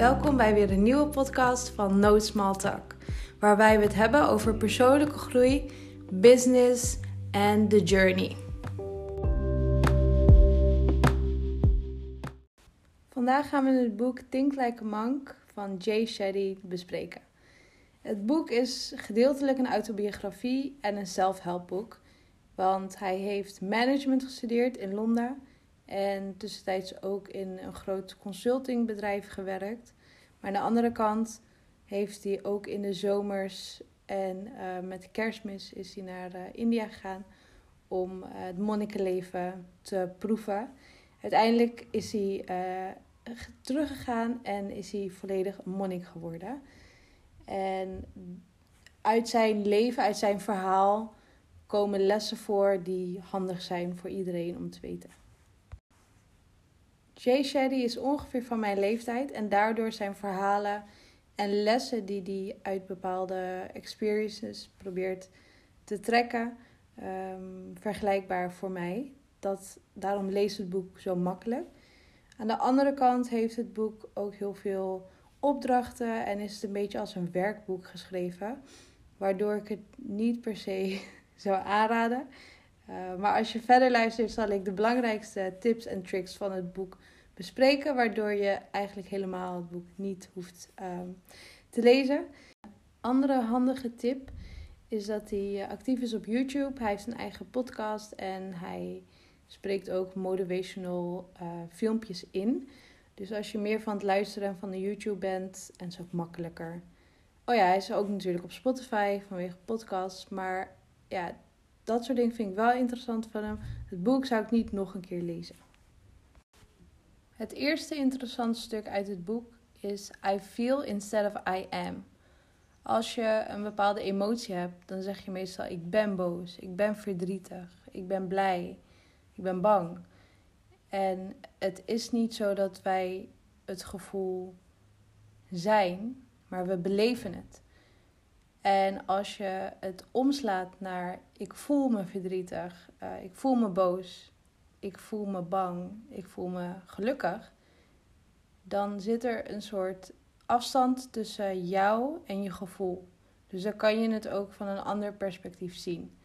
Welkom bij weer een nieuwe podcast van No Small Talk, waarbij we het hebben over persoonlijke groei, business en the journey. Vandaag gaan we het boek Think Like a Monk van Jay Shetty bespreken. Het boek is gedeeltelijk een autobiografie en een self-help want hij heeft management gestudeerd in Londen en tussentijds ook in een groot consultingbedrijf gewerkt. Maar aan de andere kant heeft hij ook in de zomers en uh, met kerstmis is hij naar uh, India gegaan om uh, het monnikenleven te proeven. Uiteindelijk is hij teruggegaan en is hij volledig monnik geworden. En uit zijn leven, uit zijn verhaal, komen lessen voor die handig zijn voor iedereen om te weten. Jay Shetty is ongeveer van mijn leeftijd en daardoor zijn verhalen en lessen die hij uit bepaalde experiences probeert te trekken um, vergelijkbaar voor mij. Dat, daarom leest het boek zo makkelijk. Aan de andere kant heeft het boek ook heel veel opdrachten en is het een beetje als een werkboek geschreven, waardoor ik het niet per se zou aanraden. Uh, maar als je verder luistert, zal ik de belangrijkste tips en tricks van het boek bespreken, waardoor je eigenlijk helemaal het boek niet hoeft um, te lezen. Andere handige tip is dat hij eh, actief is op YouTube. Hij heeft een eigen podcast en hij spreekt ook motivational uh, filmpjes in. Dus als je meer van het luisteren van de YouTube bent, en ook makkelijker. Oh ja, hij is ook natuurlijk op Spotify vanwege podcasts. Maar ja, dat soort dingen vind ik wel interessant van hem. Het boek zou ik niet nog een keer lezen. Het eerste interessante stuk uit het boek is I feel instead of I am. Als je een bepaalde emotie hebt, dan zeg je meestal ik ben boos, ik ben verdrietig, ik ben blij, ik ben bang. En het is niet zo dat wij het gevoel zijn, maar we beleven het. En als je het omslaat naar ik voel me verdrietig, uh, ik voel me boos, ik voel me bang, ik voel me gelukkig, dan zit er een soort afstand tussen jou en je gevoel. Dus dan kan je het ook van een ander perspectief zien.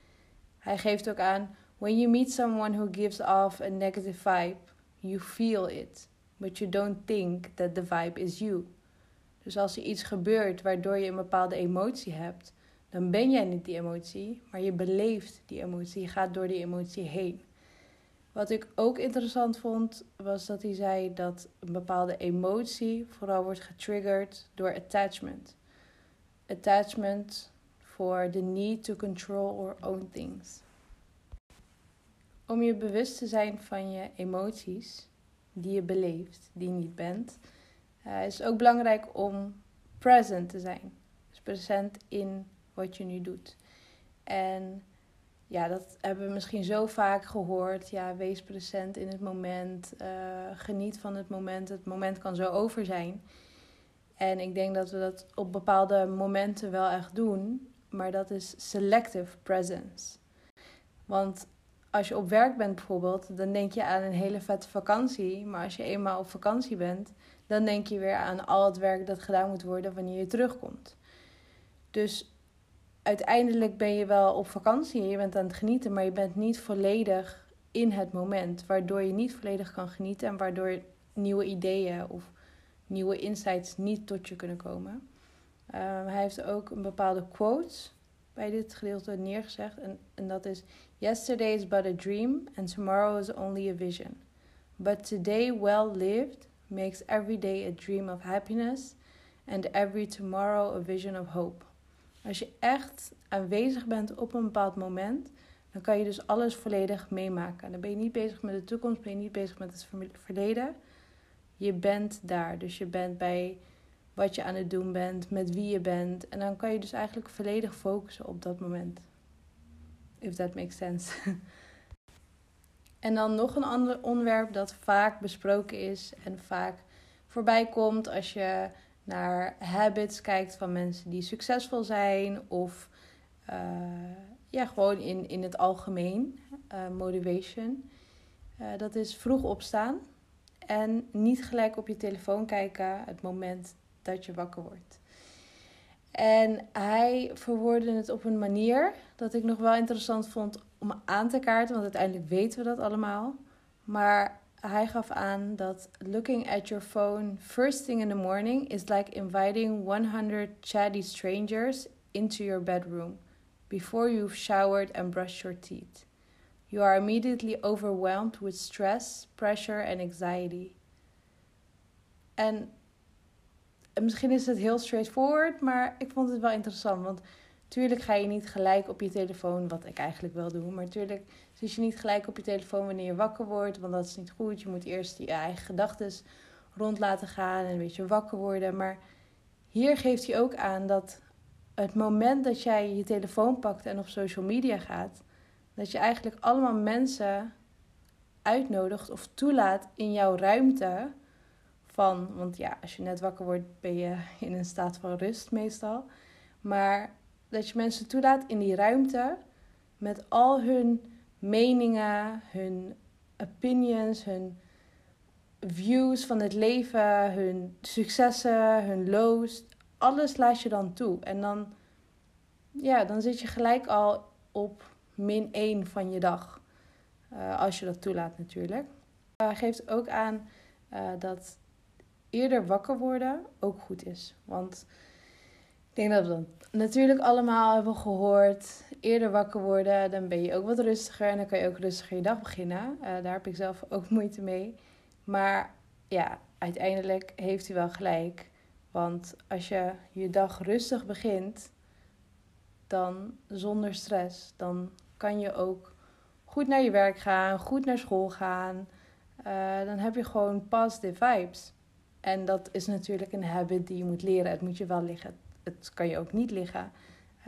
Hij geeft ook aan: when you meet someone who gives off a negative vibe, you feel it, but you don't think that the vibe is you. Dus als er iets gebeurt waardoor je een bepaalde emotie hebt, dan ben jij niet die emotie, maar je beleeft die emotie. Je gaat door die emotie heen. Wat ik ook interessant vond, was dat hij zei dat een bepaalde emotie vooral wordt getriggerd door attachment. Attachment for the need to control or own things. Om je bewust te zijn van je emoties die je beleeft, die je niet bent, uh, is het ook belangrijk om present te zijn. Dus present in wat je nu doet. En ja, dat hebben we misschien zo vaak gehoord. Ja, wees present in het moment. Uh, geniet van het moment. Het moment kan zo over zijn. En ik denk dat we dat op bepaalde momenten wel echt doen. Maar dat is selective presence. Want als je op werk bent bijvoorbeeld, dan denk je aan een hele vette vakantie. Maar als je eenmaal op vakantie bent, dan denk je weer aan al het werk dat gedaan moet worden wanneer je terugkomt. Dus uiteindelijk ben je wel op vakantie en je bent aan het genieten, maar je bent niet volledig in het moment. Waardoor je niet volledig kan genieten en waardoor nieuwe ideeën of nieuwe insights niet tot je kunnen komen. Ehm, hij heeft ook een bepaalde quote bij dit gedeelte neergezegd. En, en dat is: Yesterday is but a dream, and tomorrow is only a vision. But today, well lived, makes every day a dream of happiness, and every tomorrow a vision of hope. Als je echt aanwezig bent op een bepaald moment, dan kan je dus alles volledig meemaken. Dan ben je niet bezig met de toekomst, ben je niet bezig met het verleden. Je bent daar. Dus je bent bij wat je aan het doen bent, met wie je bent. En dan kan je dus eigenlijk volledig focussen op dat moment. If that makes sense. en dan nog een ander onderwerp dat vaak besproken is en vaak voorbij komt als je naar habits kijkt van mensen die succesvol zijn of uh, ja, gewoon in, in het algemeen, uh, motivation. Uh, dat is vroeg opstaan En niet gelijk op je telefoon kijken het moment dat je wakker wordt. En hij verwoordde het op een manier dat ik nog wel interessant vond om aan te kaarten, want uiteindelijk weten we dat allemaal. Maar hij gaf aan dat looking at your phone first thing in the morning is like inviting 100 chatty strangers into your bedroom before you've showered and brushed your teeth. You are immediately overwhelmed with stress, pressure and anxiety. En misschien is het heel straightforward, maar ik vond het wel interessant. Want tuurlijk ga je niet gelijk op je telefoon, wat ik eigenlijk wel doe. Maar tuurlijk zit je niet gelijk op je telefoon wanneer je wakker wordt, want dat is niet goed. Je moet eerst je eigen gedachten rond laten gaan en een beetje wakker worden. Maar hier geeft hij ook aan dat het moment dat jij je telefoon pakt en op social media gaat, dat je eigenlijk allemaal mensen uitnodigt of toelaat in jouw ruimte van, want ja, als je net wakker wordt, ben je in een staat van rust meestal. Maar dat je mensen toelaat in die ruimte met al hun meningen, hun opinions, hun views van het leven, hun successen, hun lows. Alles laat je dan toe. En dan, ja, dan zit je gelijk al op min 1 van je dag. Uh, als je dat toelaat natuurlijk. Uh, geeft ook aan uh, dat eerder wakker worden ook goed is. Want ik denk dat we dat natuurlijk allemaal hebben gehoord. Eerder wakker worden, dan ben je ook wat rustiger en dan kan je ook rustiger je dag beginnen. Uh, daar heb ik zelf ook moeite mee. Maar ja, uiteindelijk heeft hij wel gelijk. Want als je je dag rustig begint, dan zonder stress, dan kan je ook goed naar je werk gaan, goed naar school gaan. Uh, dan heb je gewoon positive vibes. En dat is natuurlijk een habit die je moet leren. Het moet je wel liggen. Het kan je ook niet liggen.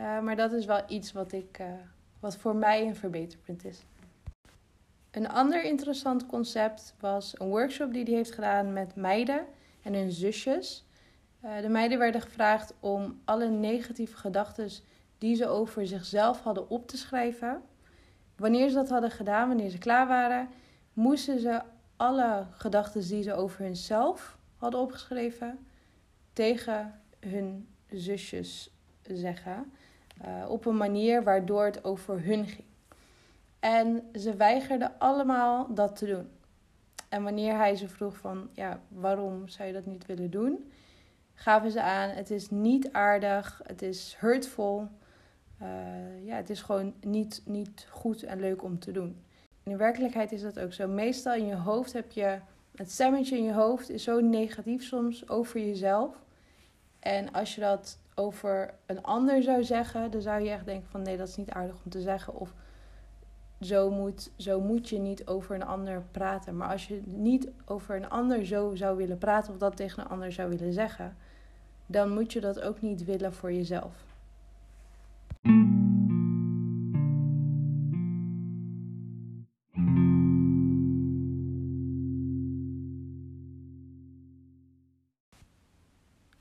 Uh, maar dat is wel iets wat, ik, uh, wat voor mij een verbeterpunt is. Een ander interessant concept was een workshop die hij heeft gedaan met meiden en hun zusjes. Uh, de meiden werden gevraagd om alle negatieve gedachten die ze over zichzelf hadden op te schrijven. Wanneer ze dat hadden gedaan, wanneer ze klaar waren, moesten ze alle gedachten die ze over hunzelf hadden opgeschreven tegen hun zusjes zeggen. Uh, op een manier waardoor het over hun ging. En ze weigerden allemaal dat te doen. En wanneer hij ze vroeg van, ja, waarom zou je dat niet willen doen? Gaven ze aan, het is niet aardig, het is hurtful. Uh, ja, het is gewoon niet, niet goed en leuk om te doen. In werkelijkheid is dat ook zo. Meestal in je hoofd heb je het stemmetje in je hoofd is zo negatief soms over jezelf. En als je dat over een ander zou zeggen, dan zou je echt denken van nee, dat is niet aardig om te zeggen. Of zo moet, zo moet je niet over een ander praten. Maar als je niet over een ander zo zou willen praten of dat tegen een ander zou willen zeggen, dan moet je dat ook niet willen voor jezelf.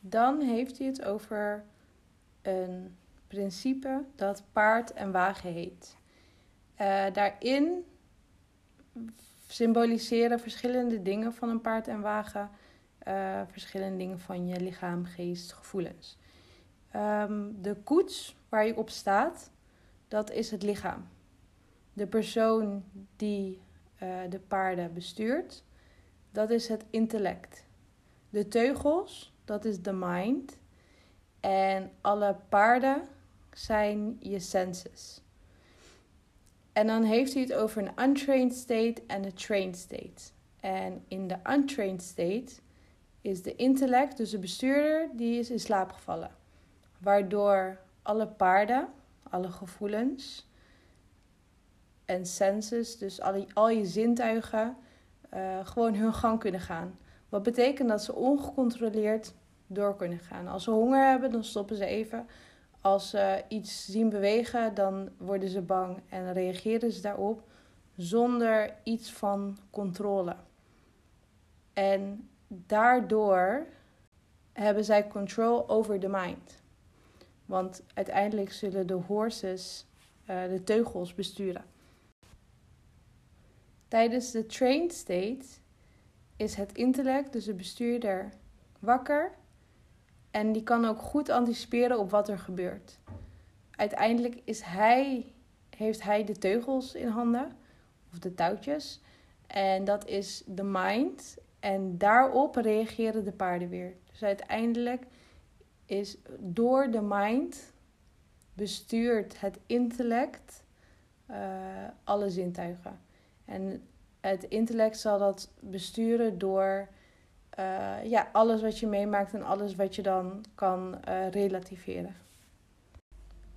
Dan heeft hij het over een principe dat paard en wagen heet. Uh, daarin symboliseren verschillende dingen van een paard en wagen, uh, verschillende dingen van je lichaam, geest, gevoelens. Um, de koets waar je op staat, dat is het lichaam. De persoon die uh, de paarden bestuurt, dat is het intellect. De teugels, dat is de mind. En alle paarden zijn je senses. En dan heeft hij het over een untrained state en een trained state. En in de untrained state is de intellect, dus de bestuurder, die is in slaap gevallen. Waardoor alle paarden, alle gevoelens en senses, dus al, al je zintuigen, uh, gewoon hun gang kunnen gaan. Wat betekent dat ze ongecontroleerd door kunnen gaan. Als ze honger hebben, dan stoppen ze even. Als ze iets zien bewegen, dan worden ze bang en reageren ze daarop zonder iets van controle. En daardoor hebben zij control over de mind. Want uiteindelijk zullen de horses uh, de teugels besturen. Tijdens de trained state is het intellect, dus de bestuurder, wakker. En die kan ook goed anticiperen op wat er gebeurt. Uiteindelijk is hij, heeft hij de teugels in handen, of de touwtjes. En dat is de mind. En daarop reageren de paarden weer. Dus uiteindelijk is door de mind bestuurt het intellect uh, alle zintuigen. En het intellect zal dat besturen door uh, ja, alles wat je meemaakt en alles wat je dan kan uh, relativeren.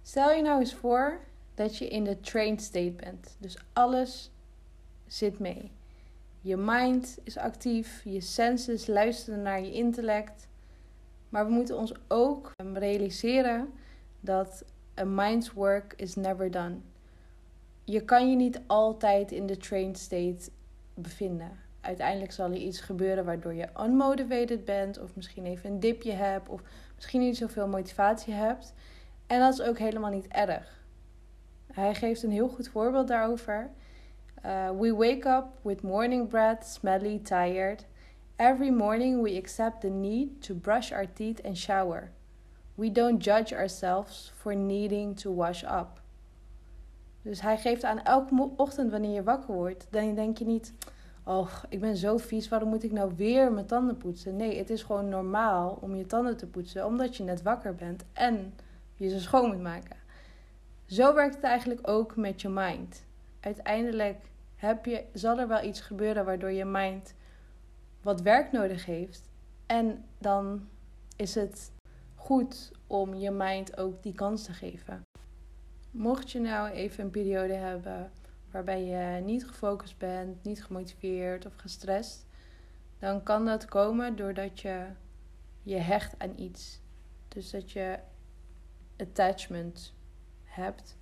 Stel je nou eens voor dat je in de trained state bent. Dus alles zit mee. Je mind is actief, je senses luisteren naar je intellect. Maar we moeten ons ook realiseren dat a mind's work is never done. Je kan je niet altijd in de trained state bevinden. Uiteindelijk zal er iets gebeuren waardoor je unmotivated bent, of misschien even een dipje hebt, of misschien niet zoveel motivatie hebt. En dat is ook helemaal niet erg. Hij geeft een heel goed voorbeeld daarover. Uh, we wake up with morning breath, smelly, tired. Every morning we accept the need to brush our teeth and shower. We don't judge ourselves for needing to wash up. Dus hij geeft aan elke ochtend wanneer je wakker wordt, dan denk je niet, oh, ik ben zo vies, waarom moet ik nou weer mijn tanden poetsen? Nee, het is gewoon normaal om je tanden te poetsen, omdat je net wakker bent en je ze schoon moet maken. Zo werkt het eigenlijk ook met je mind. Uiteindelijk heb je, zal er wel iets gebeuren waardoor je mind wat werk nodig heeft. En dan is het goed om je mind ook die kans te geven. Mocht je nou even een periode hebben waarbij je niet gefocust bent, niet gemotiveerd of gestrest, dan kan dat komen doordat je je hecht aan iets. Dus dat je attachment hebt.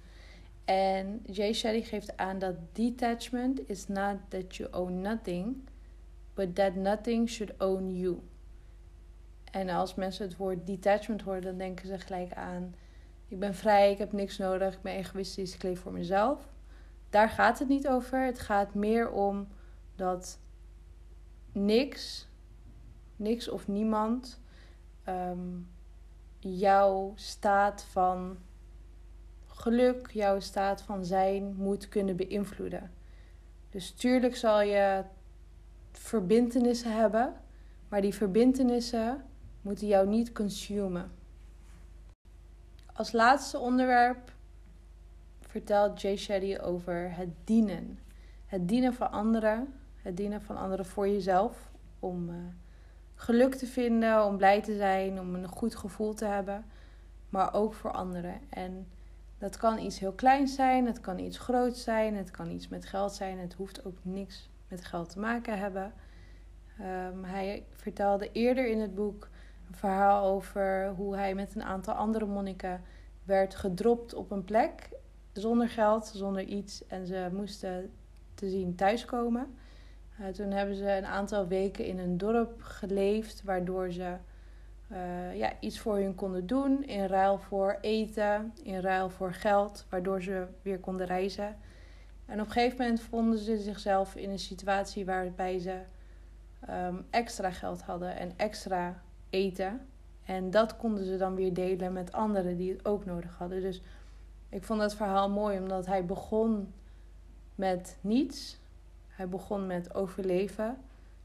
En Jay Shetty geeft aan dat detachment is not that you own nothing, but that nothing should own you. En als mensen het woord detachment horen, dan denken ze gelijk aan: ik ben vrij, ik heb niks nodig, ik ben egoïstisch, ik leef voor mezelf. Daar gaat het niet over. Het gaat meer om dat niks, niks of niemand um, jouw staat van geluk, jouw staat van zijn moet kunnen beïnvloeden. Dus tuurlijk zal je verbintenissen hebben, maar die verbintenissen moeten jou niet consumen. Als laatste onderwerp vertelt Jay Shetty over het dienen. Het dienen van anderen, het dienen van anderen voor jezelf. Om uh, geluk te vinden, om blij te zijn, om een goed gevoel te hebben. Maar ook voor anderen. En dat kan iets heel kleins zijn, het kan iets groots zijn, het kan iets met geld zijn. Het hoeft ook niks met geld te maken hebben. Um, hij vertelde eerder in het boek een verhaal over hoe hij met een aantal andere monniken werd gedropt op een plek zonder geld, zonder iets. En ze moesten te zien thuiskomen. Uh, toen hebben ze een aantal weken in een dorp geleefd, waardoor ze uh, ja, iets voor hun konden doen. In ruil voor eten, in ruil voor geld, waardoor ze weer konden reizen. En op een gegeven moment vonden ze zichzelf in een situatie waarbij ze um, extra geld hadden en extra eten. En dat konden ze dan weer delen met anderen die het ook nodig hadden. Dus ik vond dat verhaal mooi omdat hij begon met niets. Hij begon met overleven,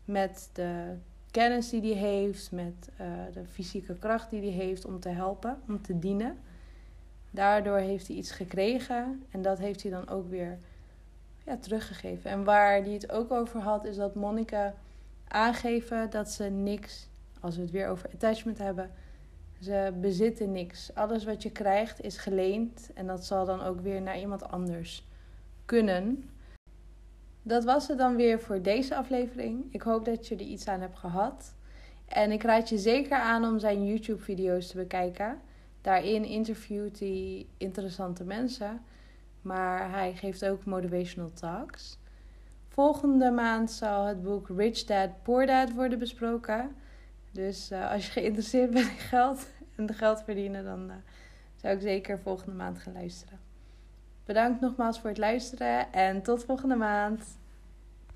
met de kennis die hij heeft, met uh, de fysieke kracht die hij heeft om te helpen, om te dienen. Daardoor heeft hij iets gekregen en dat heeft hij dan ook weer ja, teruggegeven. En waar hij het ook over had, is dat monniken aangeven dat ze niks, als we het weer over attachment hebben, ze bezitten niks. Alles wat je krijgt is geleend en dat zal dan ook weer naar iemand anders kunnen. Dat was het dan weer voor deze aflevering. Ik hoop dat je er iets aan hebt gehad. En ik raad je zeker aan om zijn YouTube-video's te bekijken. Daarin interviewt hij interessante mensen, maar hij geeft ook motivational talks. Volgende maand zal het boek Rich Dad Poor Dad worden besproken. Dus uh, als je geïnteresseerd bent in geld en geld verdienen, dan uh, zou ik zeker volgende maand gaan luisteren. Bedankt nogmaals voor het luisteren en tot volgende maand.